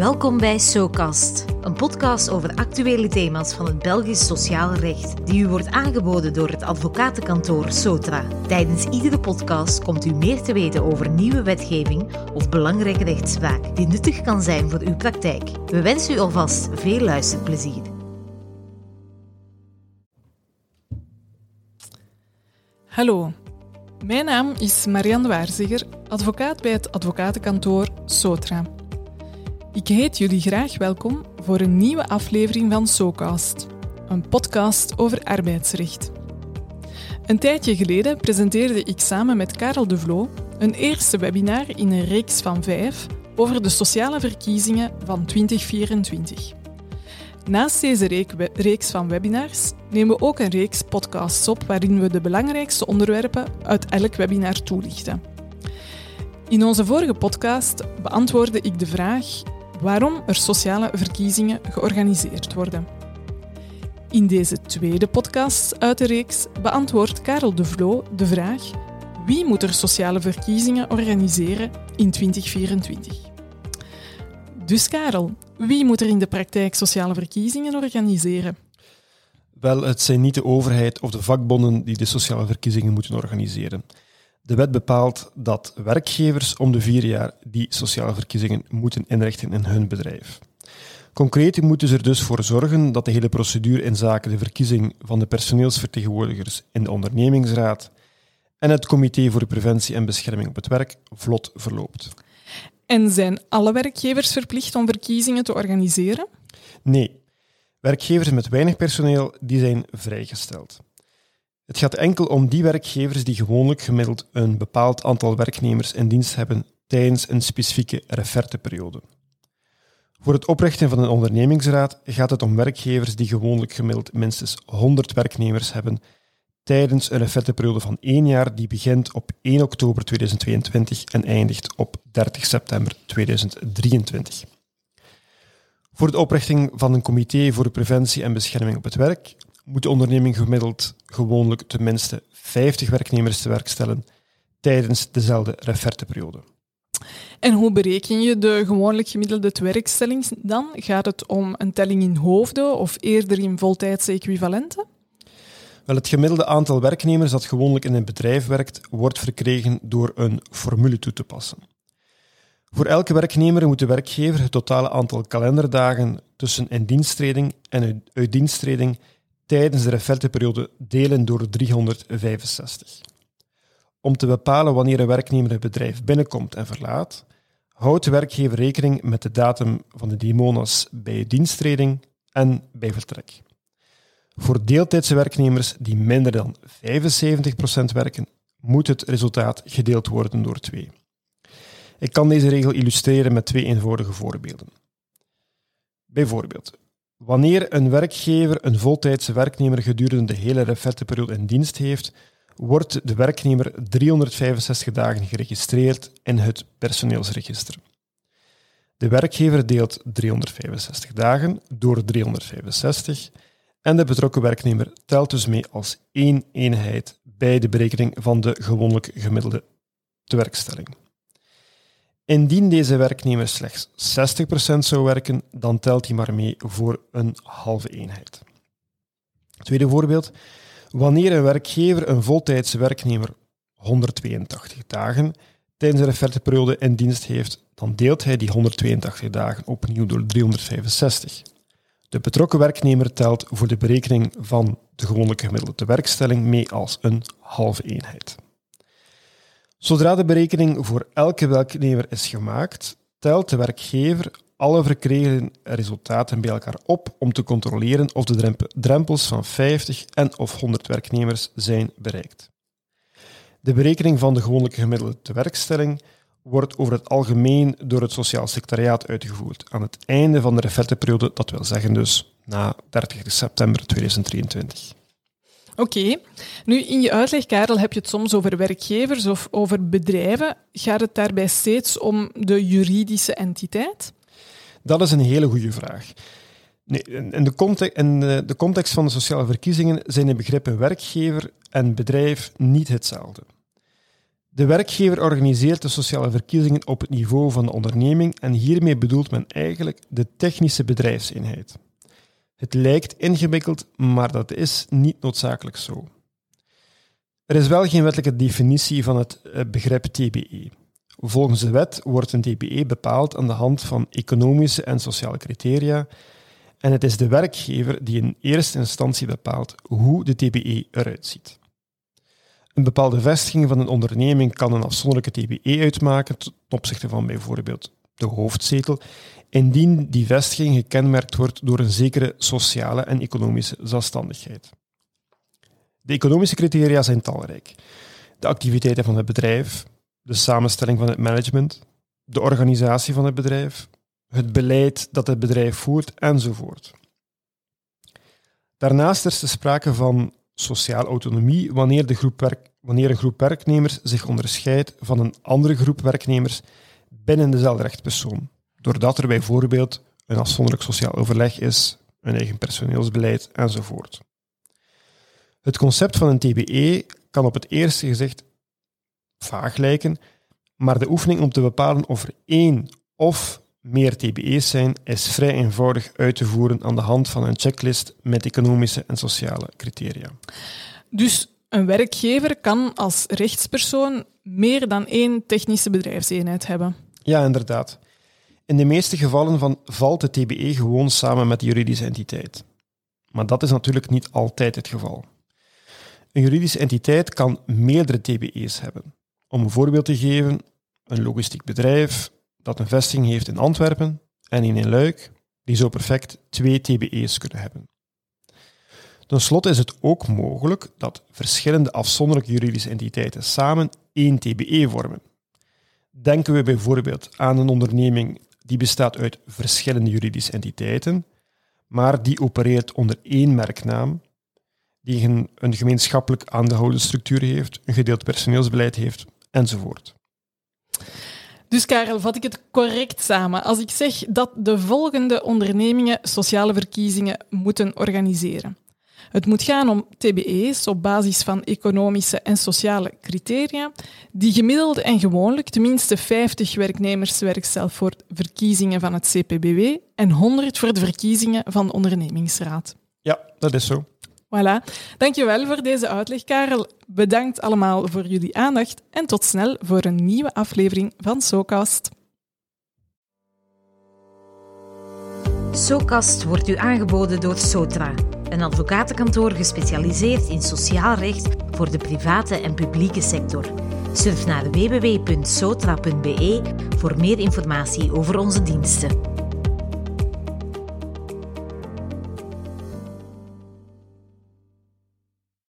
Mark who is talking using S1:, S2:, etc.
S1: Welkom bij SoCast, een podcast over actuele thema's van het Belgisch sociaal recht, die u wordt aangeboden door het advocatenkantoor Sotra. Tijdens iedere podcast komt u meer te weten over nieuwe wetgeving of belangrijke rechtspraak die nuttig kan zijn voor uw praktijk. We wensen u alvast veel luisterplezier.
S2: Hallo, mijn naam is Marianne Waarzegger, advocaat bij het advocatenkantoor Sotra. Ik heet jullie graag welkom voor een nieuwe aflevering van SoCast, een podcast over arbeidsrecht. Een tijdje geleden presenteerde ik samen met Karel de Vloo een eerste webinar in een reeks van vijf over de sociale verkiezingen van 2024. Naast deze reeks van webinars nemen we ook een reeks podcasts op waarin we de belangrijkste onderwerpen uit elk webinar toelichten. In onze vorige podcast beantwoordde ik de vraag waarom er sociale verkiezingen georganiseerd worden. In deze tweede podcast uit de reeks beantwoordt Karel de Vloo de vraag wie moet er sociale verkiezingen organiseren in 2024? Dus Karel, wie moet er in de praktijk sociale verkiezingen organiseren?
S3: Wel, het zijn niet de overheid of de vakbonden die de sociale verkiezingen moeten organiseren. De wet bepaalt dat werkgevers om de vier jaar die sociale verkiezingen moeten inrichten in hun bedrijf. Concreet moeten ze er dus voor zorgen dat de hele procedure in zaken de verkiezing van de personeelsvertegenwoordigers in de ondernemingsraad en het Comité voor Preventie en Bescherming op het Werk vlot verloopt.
S2: En zijn alle werkgevers verplicht om verkiezingen te organiseren?
S3: Nee. Werkgevers met weinig personeel die zijn vrijgesteld. Het gaat enkel om die werkgevers die gewoonlijk gemiddeld een bepaald aantal werknemers in dienst hebben tijdens een specifieke referteperiode. Voor het oprichten van een ondernemingsraad gaat het om werkgevers die gewoonlijk gemiddeld minstens 100 werknemers hebben tijdens een referteperiode van één jaar die begint op 1 oktober 2022 en eindigt op 30 september 2023. Voor de oprichting van een comité voor de preventie en bescherming op het werk moet de onderneming gemiddeld gewoonlijk tenminste 50 werknemers te werk stellen tijdens dezelfde referteperiode.
S2: En hoe bereken je de gewoonlijk gemiddelde werkstelling dan? Gaat het om een telling in hoofden of eerder in voltijdse equivalenten?
S3: Wel, het gemiddelde aantal werknemers dat gewoonlijk in een bedrijf werkt, wordt verkregen door een formule toe te passen. Voor elke werknemer moet de werkgever het totale aantal kalenderdagen tussen indiensttreding en uitdiensttreding tijdens de referteperiode delen door 365. Om te bepalen wanneer een werknemer het bedrijf binnenkomt en verlaat, houdt de werkgever rekening met de datum van de dimonas bij diensttreding en bij vertrek. Voor deeltijdse werknemers die minder dan 75% werken, moet het resultaat gedeeld worden door 2. Ik kan deze regel illustreren met twee eenvoudige voorbeelden. Bijvoorbeeld, wanneer een werkgever een voltijdse werknemer gedurende de hele referteperiode in dienst heeft, wordt de werknemer 365 dagen geregistreerd in het personeelsregister. De werkgever deelt 365 dagen door 365 en de betrokken werknemer telt dus mee als één eenheid bij de berekening van de gewoonlijk gemiddelde tewerkstelling. Indien deze werknemer slechts 60% zou werken, dan telt hij maar mee voor een halve eenheid. Tweede voorbeeld. Wanneer een werkgever een voltijdse werknemer 182 dagen tijdens de referteperiode in dienst heeft, dan deelt hij die 182 dagen opnieuw door 365. De betrokken werknemer telt voor de berekening van de gewoonlijke gemiddelde werkstelling mee als een halve eenheid. Zodra de berekening voor elke werknemer is gemaakt, telt de werkgever alle verkregen resultaten bij elkaar op om te controleren of de drempels van 50 en of 100 werknemers zijn bereikt. De berekening van de gewoonlijke gemiddelde werkstelling wordt over het algemeen door het Sociaal Secretariaat uitgevoerd aan het einde van de referteperiode, dat wil zeggen dus na 30 september 2023.
S2: Oké. Nu, in je uitleg, Karel, heb je het soms over werkgevers of over bedrijven. Gaat het daarbij steeds om de juridische entiteit?
S3: Dat is een hele goede vraag. Nee, in, de context, in de context van de sociale verkiezingen zijn de begrippen werkgever en bedrijf niet hetzelfde. De werkgever organiseert de sociale verkiezingen op het niveau van de onderneming en hiermee bedoelt men eigenlijk de technische bedrijfseenheid. Het lijkt ingewikkeld, maar dat is niet noodzakelijk zo. Er is wel geen wettelijke definitie van het eh, begrip TBE. Volgens de wet wordt een TBE bepaald aan de hand van economische en sociale criteria en het is de werkgever die in eerste instantie bepaalt hoe de TBE eruit ziet. Een bepaalde vestiging van een onderneming kan een afzonderlijke TBE uitmaken ten opzichte van bijvoorbeeld de hoofdzetel, indien die vestiging gekenmerkt wordt door een zekere sociale en economische zelfstandigheid. De economische criteria zijn talrijk. De activiteiten van het bedrijf, de samenstelling van het management, de organisatie van het bedrijf, het beleid dat het bedrijf voert enzovoort. Daarnaast is er sprake van sociale autonomie wanneer, de groep werk, wanneer een groep werknemers zich onderscheidt van een andere groep werknemers binnen dezelfde rechtspersoon, doordat er bijvoorbeeld een afzonderlijk sociaal overleg is, een eigen personeelsbeleid enzovoort. Het concept van een TBE kan op het eerste gezicht vaag lijken, maar de oefening om te bepalen of er één of meer TBE's zijn, is vrij eenvoudig uit te voeren aan de hand van een checklist met economische en sociale criteria.
S2: Dus een werkgever kan als rechtspersoon meer dan één technische bedrijfseenheid hebben.
S3: Ja, inderdaad. In de meeste gevallen van valt de TBE gewoon samen met de juridische entiteit. Maar dat is natuurlijk niet altijd het geval. Een juridische entiteit kan meerdere TBE's hebben. Om een voorbeeld te geven, een logistiek bedrijf dat een vestiging heeft in Antwerpen en in Luik, die zo perfect twee TBE's kunnen hebben. Ten slotte is het ook mogelijk dat verschillende afzonderlijke juridische entiteiten samen één TBE vormen. Denken we bijvoorbeeld aan een onderneming die bestaat uit verschillende juridische entiteiten, maar die opereert onder één merknaam, die een, een gemeenschappelijk aandeelhoudende structuur heeft, een gedeeld personeelsbeleid heeft, enzovoort.
S2: Dus Karel, vat ik het correct samen als ik zeg dat de volgende ondernemingen sociale verkiezingen moeten organiseren? Het moet gaan om TBE's op basis van economische en sociale criteria, die gemiddeld en gewoonlijk tenminste 50 werknemers werkcel voor verkiezingen van het CPBW en 100 voor de verkiezingen van de ondernemingsraad.
S3: Ja, dat is zo.
S2: Voilà. Dankjewel voor deze uitleg, Karel. Bedankt allemaal voor jullie aandacht en tot snel voor een nieuwe aflevering van SoCast.
S1: SoCast wordt u aangeboden door Sotra, een advocatenkantoor gespecialiseerd in sociaal recht voor de private en publieke sector. Surf naar www.sotra.be voor meer informatie over onze diensten.